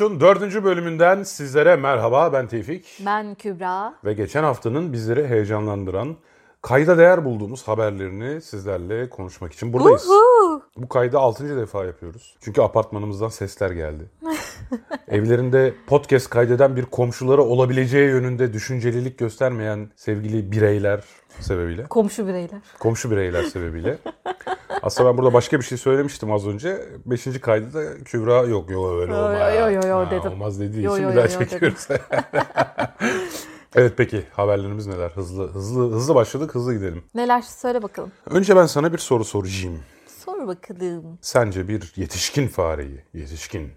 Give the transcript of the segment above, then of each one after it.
Olmuşun dördüncü bölümünden sizlere merhaba ben Tevfik. Ben Kübra. Ve geçen haftanın bizleri heyecanlandıran, kayda değer bulduğumuz haberlerini sizlerle konuşmak için buradayız. Uhu. Bu kaydı altıncı defa yapıyoruz. Çünkü apartmanımızdan sesler geldi. Evlerinde podcast kaydeden bir komşuları olabileceği yönünde düşüncelilik göstermeyen sevgili bireyler sebebiyle, Komşu bireyler. komşu bireyler sebebiyle. Aslında ben burada başka bir şey söylemiştim az önce. Beşinci kaydı da Kübra yok yok öyle olmaz. yo, yo, yo Ha, dedim. Olmaz dediği Yo, için yo, bir daha yo, yo çekiyoruz. evet peki haberlerimiz neler? Hızlı hızlı hızlı başladık hızlı gidelim. Neler söyle bakalım. Önce ben sana bir soru soracağım. Sor bakalım. Sence bir yetişkin fareyi, yetişkin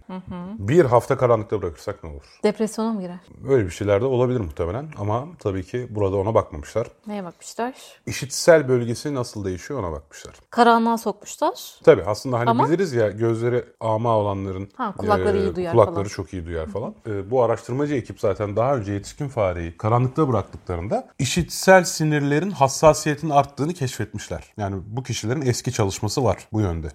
bir hafta karanlıkta bırakırsak ne olur? Depresyona mı girer? Böyle bir şeyler de olabilir muhtemelen ama tabii ki burada ona bakmamışlar. Neye bakmışlar? İşitsel bölgesi nasıl değişiyor ona bakmışlar. Karanlığa sokmuşlar. Tabii aslında hani Ama- biliriz ya gözleri ama olanların Ha, kulakları iyi duyar kulakları falan. çok iyi duyar falan. E, bu araştırmacı ekip zaten daha önce yetişkin fareyi karanlıkta bıraktıklarında işitsel sinirlerin hassasiyetinin arttığını keşfetmişler. Yani bu kişilerin eski çalışması var bu yönde.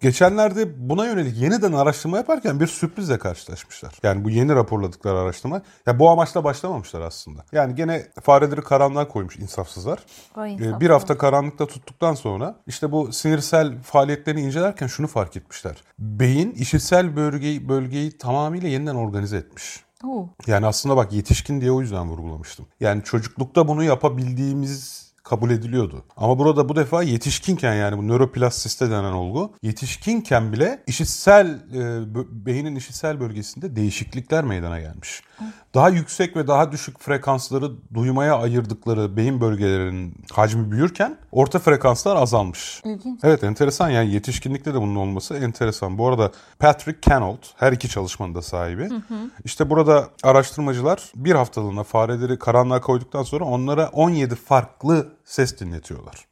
Geçenlerde buna yönelik yeniden araştırma yaparken bir sürprizle karşılaşmışlar. Yani bu yeni raporladıkları araştırma ya bu amaçla başlamamışlar aslında. Yani gene fareleri karanlığa koymuş insafsızlar. Ee. Bir hafta karanlıkta tuttuktan sonra işte bu sinirsel faaliyetlerini incelerken şunu fark etmişler. Beyin işitsel bölgeyi, bölgeyi tamamıyla yeniden organize etmiş. Oo. Yani aslında bak yetişkin diye o yüzden vurgulamıştım. Yani çocuklukta bunu yapabildiğimiz kabul ediliyordu. Ama burada bu defa yetişkinken yani bu nöroplastisite denen olgu yetişkinken bile işitsel e, beynin işitsel bölgesinde değişiklikler meydana gelmiş. Daha yüksek ve daha düşük frekansları duymaya ayırdıkları beyin bölgelerinin hacmi büyürken orta frekanslar azalmış. İlginç. Evet enteresan yani yetişkinlikte de bunun olması enteresan. Bu arada Patrick Canold her iki çalışmanın da sahibi. İşte burada araştırmacılar bir haftalığına fareleri karanlığa koyduktan sonra onlara 17 farklı ses dinletiyorlar.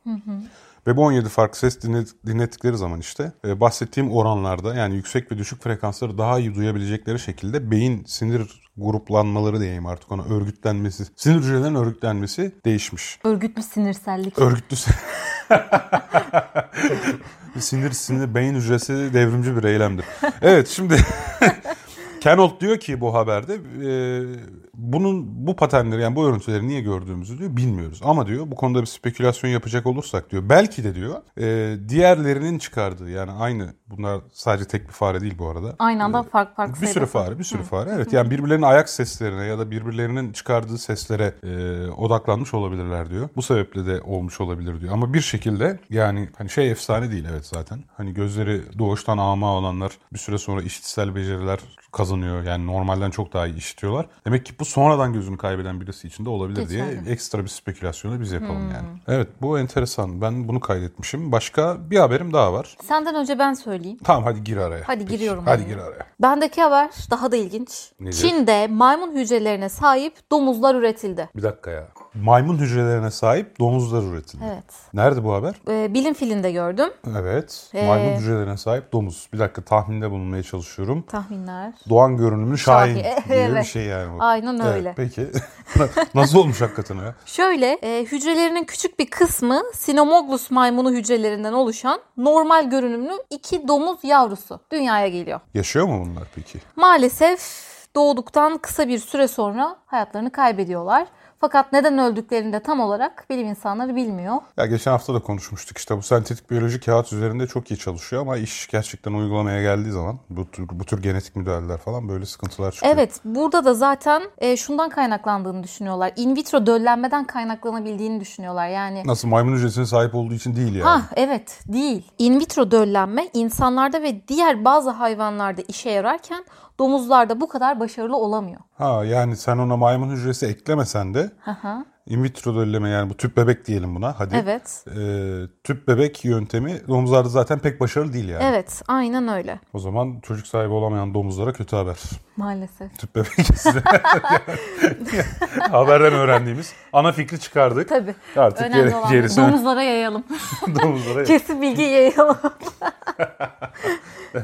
Ve bu 17 farklı ses dinle- dinlettikleri zaman işte e, bahsettiğim oranlarda yani yüksek ve düşük frekansları daha iyi duyabilecekleri şekilde beyin sinir gruplanmaları diyeyim artık ona örgütlenmesi, sinir hücrelerinin örgütlenmesi değişmiş. Örgütlü sinirsellik. Örgütlü sin- sinir sinir beyin hücresi devrimci bir eylemdir. Evet şimdi Kenold diyor ki bu haberde e, bunun bu paternleri yani bu örüntüleri niye gördüğümüzü diyor bilmiyoruz. Ama diyor bu konuda bir spekülasyon yapacak olursak diyor belki de diyor e, diğerlerinin çıkardığı yani aynı bunlar sadece tek bir fare değil bu arada. Aynı anda farklı farklı Bir sürü sayıda. fare, bir sürü fare. Evet yani birbirlerinin ayak seslerine ya da birbirlerinin çıkardığı seslere e, odaklanmış olabilirler diyor. Bu sebeple de olmuş olabilir diyor. Ama bir şekilde yani hani şey efsane değil evet zaten. Hani gözleri doğuştan ama olanlar bir süre sonra işitsel beceriler kazanıyor. Yani normalden çok daha iyi işitiyorlar. Demek ki bu sonradan gözünü kaybeden birisi için de olabilir diye Geçerli. ekstra bir spekülasyonu biz yapalım yani. Evet bu enteresan. Ben bunu kaydetmişim. Başka bir haberim daha var. Senden önce ben söyleyeyim. Tamam hadi gir araya. Hadi giriyorum Hadi gir araya. Bendeki haber daha da ilginç. Nedir? Çin'de maymun hücrelerine sahip domuzlar üretildi. Bir dakika ya. Maymun hücrelerine sahip domuzlar üretildi. Evet. Nerede bu haber? Ee, bilim filinde gördüm. Evet. Ee, Maymun hücrelerine sahip domuz. Bir dakika tahminde bulunmaya çalışıyorum. Tahminler. Doğan görünümlü şahin Şahin, bir evet. şey yani bu. Aynen Evet, öyle. peki. Nasıl olmuş hakikaten o ya? Şöyle e, hücrelerinin küçük bir kısmı Sinomoglos maymunu hücrelerinden oluşan normal görünümlü iki domuz yavrusu dünyaya geliyor. Yaşıyor mu bunlar peki? Maalesef doğduktan kısa bir süre sonra hayatlarını kaybediyorlar. Fakat neden öldüklerini de tam olarak bilim insanları bilmiyor. Ya geçen hafta da konuşmuştuk işte bu sentetik biyoloji kağıt üzerinde çok iyi çalışıyor ama iş gerçekten uygulamaya geldiği zaman bu tür, bu tür genetik müdahaleler falan böyle sıkıntılar çıkıyor. Evet, burada da zaten e, şundan kaynaklandığını düşünüyorlar. In vitro döllenmeden kaynaklanabildiğini düşünüyorlar. Yani Nasıl maymun hücresine sahip olduğu için değil yani. Ha evet değil. In vitro döllenme insanlarda ve diğer bazı hayvanlarda işe yararken domuzlarda bu kadar başarılı olamıyor. Ha yani sen ona maymun hücresi eklemesen de hı. in vitro dölleme yani bu tüp bebek diyelim buna hadi. Evet. Ee, tüp bebek yöntemi domuzlarda zaten pek başarılı değil yani. Evet, aynen öyle. O zaman çocuk sahibi olamayan domuzlara kötü haber. Maalesef. Tüp bebek size. Haberden öğrendiğimiz ana fikri çıkardık. Tabii. Artık Önemli geri- olan gerisini domuzlara yayalım. domuzlara Kesin bilgi yayalım. Ee,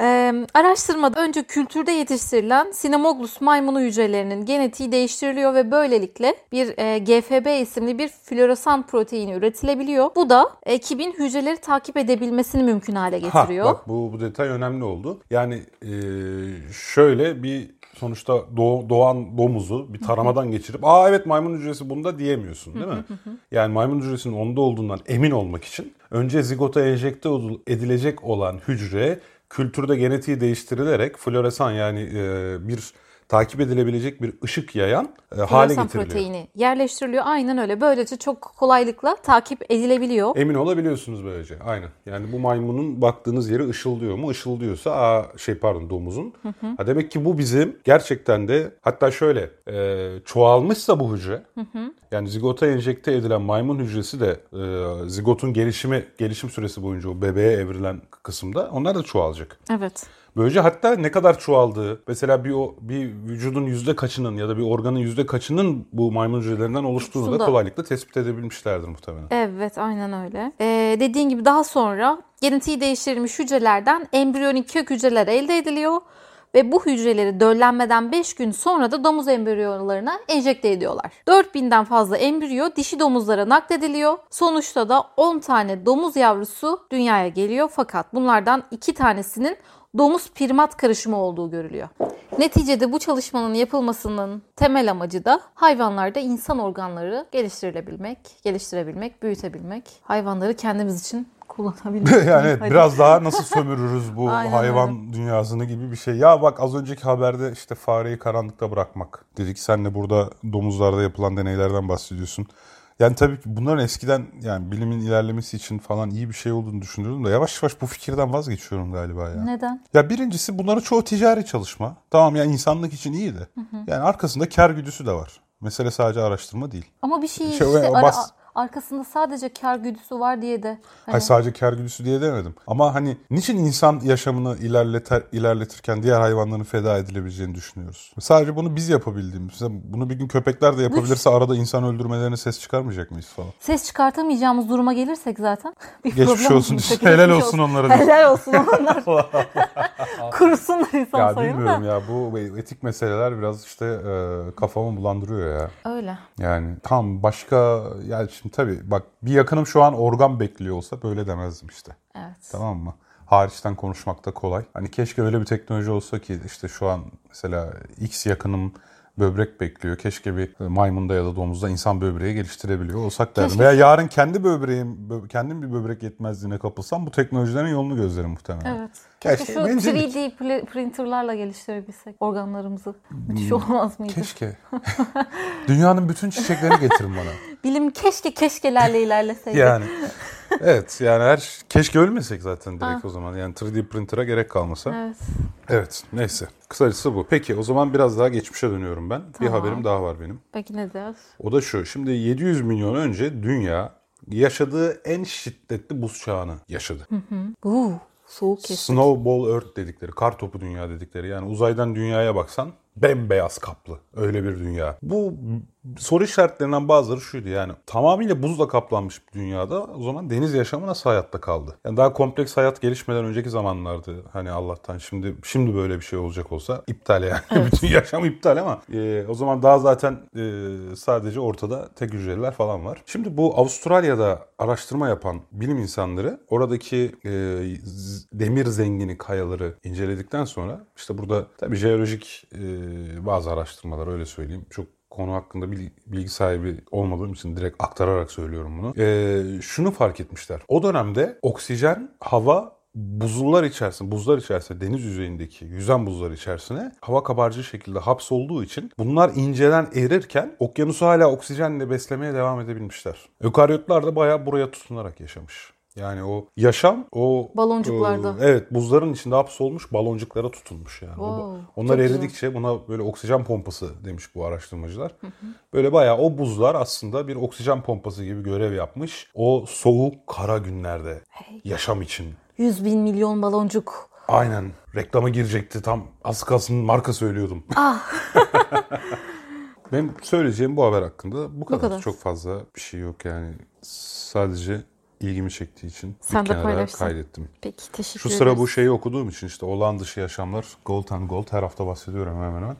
Ee, araştırmada önce kültürde yetiştirilen Sinemoglus maymunu hücrelerinin genetiği değiştiriliyor ve böylelikle bir e, GFB isimli bir floresan proteini üretilebiliyor. Bu da ekibin hücreleri takip edebilmesini mümkün hale getiriyor. Ha, bak bu, bu detay önemli oldu. Yani e, şöyle bir sonuçta doğ, doğan domuzu bir taramadan geçirip aa evet maymun hücresi bunda diyemiyorsun değil mi? yani maymun hücresinin onda olduğundan emin olmak için önce zigota enjekte edilecek olan hücre kültürde genetiği değiştirilerek floresan yani e, bir takip edilebilecek bir ışık yayan e, hale getiriliyor. proteini yerleştiriliyor. Aynen öyle. Böylece çok kolaylıkla takip edilebiliyor. Emin olabiliyorsunuz böylece. Aynen. Yani bu maymunun baktığınız yeri ışıldıyor mu? Işıldıyorsa aa, şey pardon domuzun. Hı hı. Ha, demek ki bu bizim gerçekten de hatta şöyle e, çoğalmışsa bu hücre hı hı. yani zigota enjekte edilen maymun hücresi de e, zigotun gelişimi gelişim süresi boyunca o bebeğe evrilen kısımda onlar da çoğalacak. Evet. Böylece hatta ne kadar çoğaldığı, mesela bir o bir vücudun yüzde kaçının ya da bir organın yüzde kaçının bu maymun hücrelerinden oluştuğunu Şunda. da kolaylıkla tespit edebilmişlerdir muhtemelen. Evet, aynen öyle. Ee, dediğin gibi daha sonra genetiği değiştirilmiş hücrelerden embriyonik kök hücreler elde ediliyor ve bu hücreleri döllenmeden 5 gün sonra da domuz embriyolarına enjekte ediyorlar. 4000'den fazla embriyo dişi domuzlara naklediliyor. Sonuçta da 10 tane domuz yavrusu dünyaya geliyor fakat bunlardan 2 tanesinin domuz primat karışımı olduğu görülüyor. Neticede bu çalışmanın yapılmasının temel amacı da hayvanlarda insan organları geliştirilebilmek, geliştirebilmek, büyütebilmek. Hayvanları kendimiz için kullanabilmek. yani evet, biraz daha nasıl sömürürüz bu hayvan öyle. dünyasını gibi bir şey. Ya bak az önceki haberde işte fareyi karanlıkta bırakmak dedik. Sen de burada domuzlarda yapılan deneylerden bahsediyorsun. Yani tabii ki bunların eskiden yani bilimin ilerlemesi için falan iyi bir şey olduğunu düşünüyordum da yavaş yavaş bu fikirden vazgeçiyorum galiba ya. Neden? Ya birincisi bunların çoğu ticari çalışma. Tamam ya insanlık için iyi de. Hı hı. Yani arkasında kar güdüsü de var. Mesele sadece araştırma değil. Ama bir şey, şey işte bas, arkasında sadece kar güdüsü var diye de. Hani... Hayır sadece kar güdüsü diye demedim. Ama hani niçin insan yaşamını ilerleter, ilerletirken diğer hayvanların feda edilebileceğini düşünüyoruz? Sadece bunu biz yapabildiğimiz. Bunu bir gün köpekler de yapabilirse arada insan öldürmelerine ses çıkarmayacak mıyız falan? Ses çıkartamayacağımız duruma gelirsek zaten. Bir Geçmiş olsun. Helal olsun onlara. Helal olsun onlar. Kurusunlar insan ya, sayını bilmiyorum ya bu etik meseleler biraz işte e, kafamı bulandırıyor ya. Öyle. Yani tam başka yani şimdi tabii bak bir yakınım şu an organ bekliyor olsa böyle demezdim işte. Evet. Tamam mı? Hariçten konuşmak da kolay. Hani keşke öyle bir teknoloji olsa ki işte şu an mesela X yakınım böbrek bekliyor. Keşke bir maymunda ya da domuzda insan böbreği geliştirebiliyor olsak derdim. Keşke. Veya yarın kendi böbreğim, kendim bir böbrek yetmezliğine kapılsam bu teknolojilerin yolunu gözlerim muhtemelen. Evet. Keşke, Keşke şu bencillik. 3D printerlarla geliştirebilsek organlarımızı. Müthiş hmm. olmaz mıydı? Keşke. Dünyanın bütün çiçeklerini getirin bana. Bilim keşke keşkelerle ilerleseydi. yani. Evet yani her keşke ölmesek zaten direkt ha. o zaman. Yani 3D printer'a gerek kalmasa. Evet. Evet neyse. Kısacası bu. Peki o zaman biraz daha geçmişe dönüyorum ben. Tamam. Bir haberim daha var benim. Peki nedir? O da şu. Şimdi 700 milyon önce dünya yaşadığı en şiddetli buz çağını yaşadı. Hı hı. Uh, soğuk kesin. Snowball Earth dedikleri, kar topu dünya dedikleri. Yani uzaydan dünyaya baksan bembeyaz kaplı. Öyle bir dünya. Bu soru işaretlerinden bazıları şuydu yani tamamıyla buzla kaplanmış bir dünyada o zaman deniz yaşamı nasıl hayatta kaldı? Yani daha kompleks hayat gelişmeden önceki zamanlardı hani Allah'tan şimdi şimdi böyle bir şey olacak olsa iptal yani. Evet. Bütün yaşam iptal ama e, o zaman daha zaten e, sadece ortada tek hücreler falan var. Şimdi bu Avustralya'da araştırma yapan bilim insanları oradaki e, demir zengini kayaları inceledikten sonra işte burada tabii jeolojik e, bazı araştırmalar öyle söyleyeyim çok konu hakkında bilgi sahibi olmadığım için direkt aktararak söylüyorum bunu. Ee, şunu fark etmişler. O dönemde oksijen, hava buzullar içerisinde, buzlar içerisinde deniz yüzeyindeki yüzen buzlar içerisine hava kabarcı şekilde hapsolduğu için bunlar inceden erirken okyanusu hala oksijenle beslemeye devam edebilmişler. Ökaryotlar da bayağı buraya tutunarak yaşamış. Yani o yaşam o baloncuklarda. E, evet buzların içinde hapsolmuş baloncuklara tutulmuş yani. Wow, Onlar eridikçe güzel. buna böyle oksijen pompası demiş bu araştırmacılar. Hı hı. Böyle bayağı o buzlar aslında bir oksijen pompası gibi görev yapmış. O soğuk kara günlerde hey. yaşam için. 100 bin milyon baloncuk. Aynen. Reklama girecekti tam az kalsın marka söylüyordum. Ah. Benim söyleyeceğim bu haber hakkında bu kadar. bu kadar. Çok fazla bir şey yok yani. Sadece ilgimi çektiği için Sen bir de kenara kaydettim. Peki teşekkür Şu ederiz. sıra bu şeyi okuduğum için işte olağan dışı yaşamlar Gold and Gold her hafta bahsediyorum hemen hemen.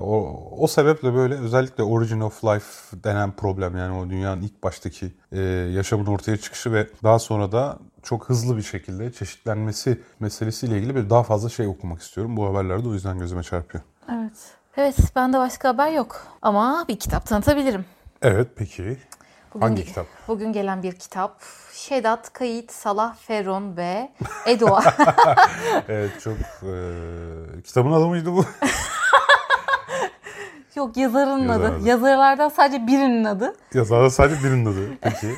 O, o sebeple böyle özellikle Origin of Life denen problem yani o dünyanın ilk baştaki e, yaşamın ortaya çıkışı ve daha sonra da çok hızlı bir şekilde çeşitlenmesi meselesiyle ilgili bir daha fazla şey okumak istiyorum. Bu haberler de o yüzden gözüme çarpıyor. Evet. Evet bende başka haber yok. Ama bir kitap tanıtabilirim. Evet peki. Bugün, Hangi kitap? Bugün gelen bir kitap. Şedat Kayıt, Salah Ferron ve Eduard. Evet çok e, kitabın adı mıydı bu? Yok yazarın adı. adı. Yazarlardan sadece birinin adı. Yazarda sadece birinin adı. Peki.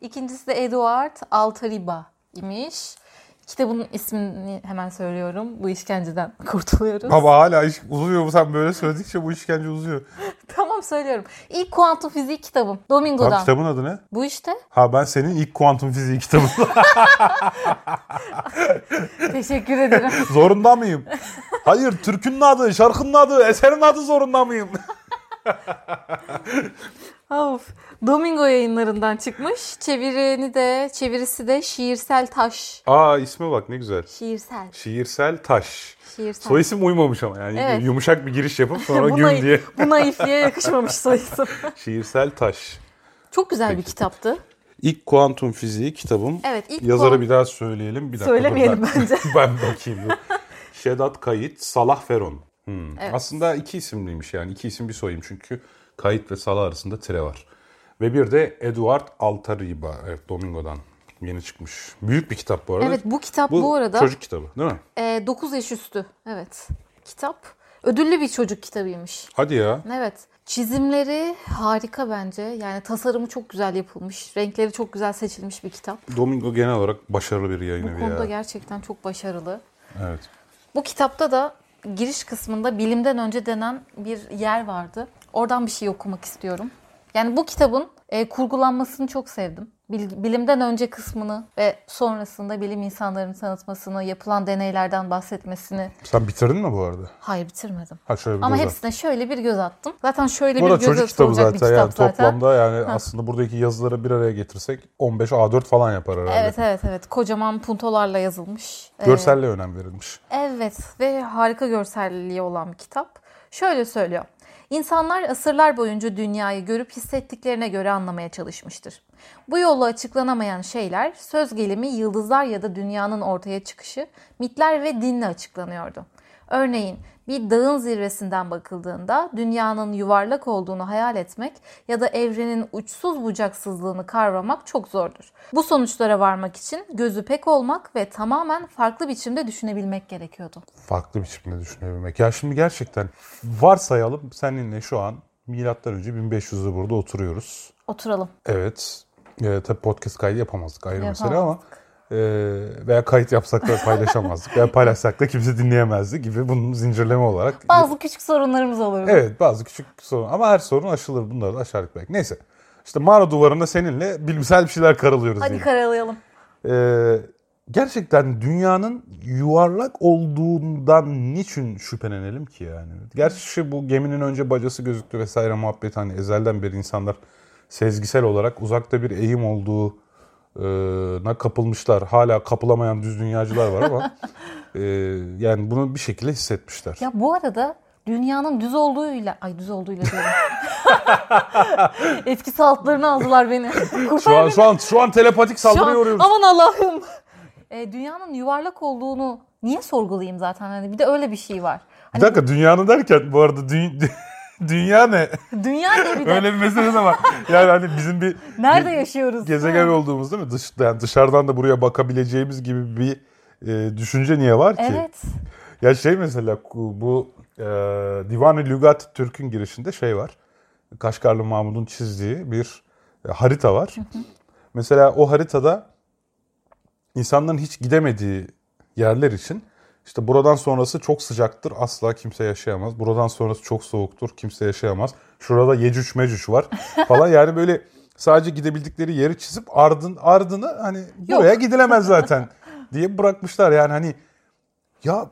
İkincisi de Eduard Altariba imiş. Kitabın ismini hemen söylüyorum. Bu işkenceden kurtuluyoruz. Ama hala iş uzuyor bu sen böyle söyledikçe bu işkence uzuyor. tamam söylüyorum. İlk kuantum fiziği kitabım. Domingo'dan. Tamam kitabın adı ne? Bu işte. Ha ben senin ilk kuantum fiziği kitabın. Teşekkür ederim. zorunda mıyım? Hayır türkünün adı, şarkının adı, eserin adı zorunda mıyım? Of. Domingo yayınlarından çıkmış. Çevirini de, çevirisi de Şiirsel Taş. Aa isme bak ne güzel. Şiirsel. Şiirsel Taş. Şiirsel. Soy isim uymamış ama yani Evet. yumuşak bir giriş yapıp sonra güm diye. bu naifliğe yakışmamış soy isim. Şiirsel Taş. Çok güzel bir Peki. kitaptı. İlk kuantum fiziği kitabım. Evet, ilk Yazarı kuant- bir daha söyleyelim. Bir dakika, Söylemeyelim bence. ben bakayım. Şedat Kayıt, Salah Feron. Hmm. Evet. Aslında iki isimliymiş yani. iki isim bir soyayım çünkü Kayıt ve Salah arasında tire var. Ve bir de Eduard Altariba. Evet Domingo'dan yeni çıkmış. Büyük bir kitap bu arada. Evet bu kitap bu, arada çocuk kitabı değil mi? 9 yaş üstü. Evet. Kitap ödüllü bir çocuk kitabıymış. Hadi ya. Evet. Çizimleri harika bence. Yani tasarımı çok güzel yapılmış. Renkleri çok güzel seçilmiş bir kitap. Domingo genel olarak başarılı bir yayın Bu evi konuda ya. gerçekten çok başarılı. Evet. Bu kitapta da giriş kısmında bilimden önce denen bir yer vardı. Oradan bir şey okumak istiyorum. Yani bu kitabın e, kurgulanmasını çok sevdim. Bil- bilimden önce kısmını ve sonrasında bilim insanlarının tanıtmasını, yapılan deneylerden bahsetmesini. Sen bitirdin mi bu arada? Hayır bitirmedim. Ha şöyle bir Ama göz at. hepsine şöyle bir göz attım. Zaten şöyle Bu bir göz kitabı atılacak bir zaten. kitap Yani zaten. toplamda yani aslında buradaki yazıları bir araya getirsek 15 A4 falan yapar herhalde. Evet evet evet. Kocaman puntolarla yazılmış. Ee, Görselle önem verilmiş. Evet ve harika görselliği olan bir kitap. Şöyle söylüyor. İnsanlar asırlar boyunca dünyayı görüp hissettiklerine göre anlamaya çalışmıştır. Bu yolla açıklanamayan şeyler söz gelimi yıldızlar ya da dünyanın ortaya çıkışı, mitler ve dinle açıklanıyordu. Örneğin bir dağın zirvesinden bakıldığında dünyanın yuvarlak olduğunu hayal etmek ya da evrenin uçsuz bucaksızlığını kavramak çok zordur. Bu sonuçlara varmak için gözü pek olmak ve tamamen farklı biçimde düşünebilmek gerekiyordu. Farklı biçimde düşünebilmek. Ya şimdi gerçekten varsayalım seninle şu an milattan önce 1500'de burada oturuyoruz. Oturalım. Evet. E, tabii podcast kaydı yapamazdık ayrı mesele ama Yapamazdık. e, veya kayıt yapsak da paylaşamazdık. veya paylaşsak da kimse dinleyemezdi gibi bunun zincirleme olarak. Bazı küçük sorunlarımız olurdu. Evet bazı küçük sorun ama her sorun aşılır bunları da aşardık belki. Neyse işte mağara duvarında seninle bilimsel bir şeyler karalıyoruz Hadi diyelim. karalayalım. Ee, gerçekten dünyanın yuvarlak olduğundan niçin şüphelenelim ki yani? Gerçi bu geminin önce bacası gözüktü vesaire muhabbet hani ezelden beri insanlar sezgisel olarak uzakta bir eğim olduğuna kapılmışlar. Hala kapılamayan düz dünyacılar var ama e, yani bunu bir şekilde hissetmişler. Ya bu arada dünyanın düz olduğuyla, ay düz olduğuyla diyorum. Etkisi altlarına aldılar beni. Kurtar Şu an beni. şu an şu an telepatik saldırıya uğruyoruz. Aman Allah'ım. E, dünyanın yuvarlak olduğunu niye sorgulayayım zaten? Hani bir de öyle bir şey var. Bir dakika dünyanın derken bu arada dü- dünya ne? Dünya ne bir de? Öyle bir mesele de var. Yani hani bizim bir Nerede yaşıyoruz? gezegen Ha. olduğumuz değil mi? Dış, yani dışarıdan da buraya bakabileceğimiz gibi bir e, düşünce niye var ki? Evet. Ya şey mesela bu e, Divan-ı Lügat Türk'ün girişinde şey var. Kaşgarlı Mahmud'un çizdiği bir e, harita var. Mesela o haritada insanların hiç gidemediği yerler için işte buradan sonrası çok sıcaktır asla kimse yaşayamaz. Buradan sonrası çok soğuktur kimse yaşayamaz. Şurada Yecüc Mecüc var falan yani böyle sadece gidebildikleri yeri çizip ardın ardını hani buraya gidilemez zaten diye bırakmışlar. Yani hani ya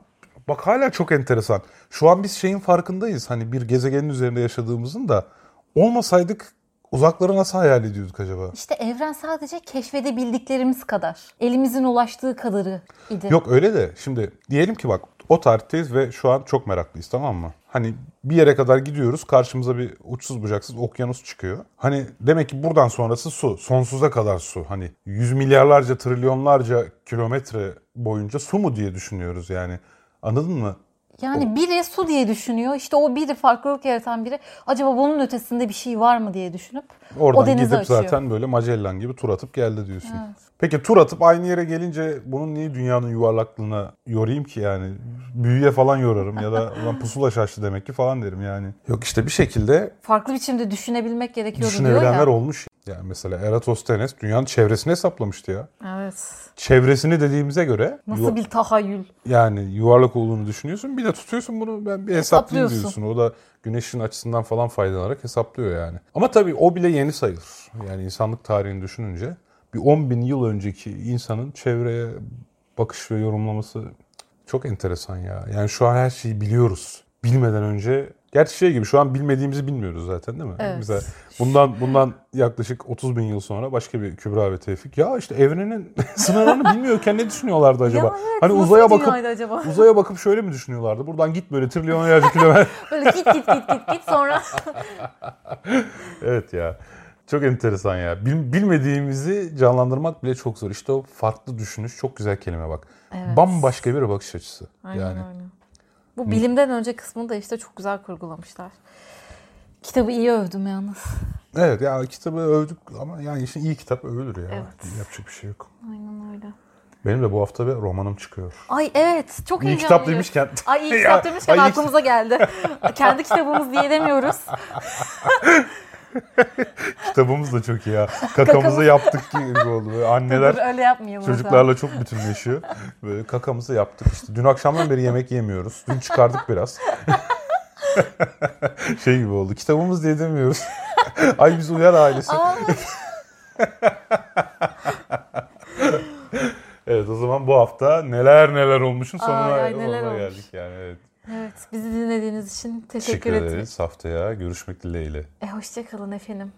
bak hala çok enteresan. Şu an biz şeyin farkındayız. Hani bir gezegenin üzerinde yaşadığımızın da olmasaydık Uzakları nasıl hayal ediyorduk acaba? İşte evren sadece keşfedebildiklerimiz kadar. Elimizin ulaştığı kadarı idi. Yok öyle de şimdi diyelim ki bak o tarihteyiz ve şu an çok meraklıyız tamam mı? Hani bir yere kadar gidiyoruz karşımıza bir uçsuz bucaksız okyanus çıkıyor. Hani demek ki buradan sonrası su. Sonsuza kadar su. Hani yüz milyarlarca trilyonlarca kilometre boyunca su mu diye düşünüyoruz yani. Anladın mı? Yani biri su diye düşünüyor. İşte o biri farklılık yaratan biri acaba bunun ötesinde bir şey var mı diye düşünüp Oradan o denizi gidip açıyor. zaten böyle Magellan gibi tur atıp geldi diyorsun. Evet. Peki tur atıp aynı yere gelince bunun niye dünyanın yuvarlaklığına yorayım ki yani? Büyüye falan yorarım ya da ulan pusula şaştı demek ki falan derim yani. Yok işte bir şekilde Farklı biçimde düşünebilmek gerekiyordu diyor düşünebilenler ya. olmuş. Yani mesela Eratosthenes dünyanın çevresini hesaplamıştı ya. Evet. Çevresini dediğimize göre Nasıl bir tahayyül. yani yuvarlak olduğunu düşünüyorsun. Bir de tutuyorsun bunu ben bir hesaplayayım diyorsun. O da güneşin açısından falan faydalanarak hesaplıyor yani. Ama tabii o bile yeni sayılır. Yani insanlık tarihini düşününce bir 10 bin yıl önceki insanın çevreye bakış ve yorumlaması çok enteresan ya. Yani şu an her şeyi biliyoruz. Bilmeden önce Gerçi şey gibi şu an bilmediğimizi bilmiyoruz zaten değil mi? Evet. Mesela bundan bundan yaklaşık 30 bin yıl sonra başka bir Kübra ve Tevfik ya işte evrenin sınırlarını bilmiyorken ne düşünüyorlardı acaba? Ya evet, hani uzaya bakıp acaba? uzaya bakıp şöyle mi düşünüyorlardı? Buradan git böyle trilyonlarca kilometre. Böyle git git git git git sonra evet ya. Çok enteresan ya. Bil- bilmediğimizi canlandırmak bile çok zor. İşte o farklı düşünüş çok güzel kelime bak. Evet. Bambaşka bir bakış açısı. Aynen yani öyle. Bu bilimden önce kısmını da işte çok güzel kurgulamışlar. Kitabı iyi övdüm yalnız. evet ya kitabı övdük ama yani işte iyi kitap övülür ya. Evet. Yapacak bir şey yok. Aynen öyle. Benim de bu hafta bir romanım çıkıyor. Ay evet çok İyi kitap demişken. Ay iyi Ya, kitap demişken iyi aklımıza geldi. Kendi kitabımız diye demiyoruz. Kitabımız da çok iyi ya. Kakamızı yaptık gibi oldu. Böyle anneler Dur, öyle yapmayalım. çocuklarla çok bütünleşiyor. Böyle kakamızı yaptık işte. Dün akşamdan beri yemek yemiyoruz. Dün çıkardık biraz. şey gibi oldu. Kitabımız diye demiyoruz. Ay biz uyar ailesi. Evet o zaman bu hafta neler neler olmuşun sonuna, Ay, ay, neler sonuna olmuş. geldik yani. Evet. Evet bizi dinlediğiniz için teşekkür, Teşekkür ederiz. Haftaya görüşmek dileğiyle. E, hoşçakalın efendim.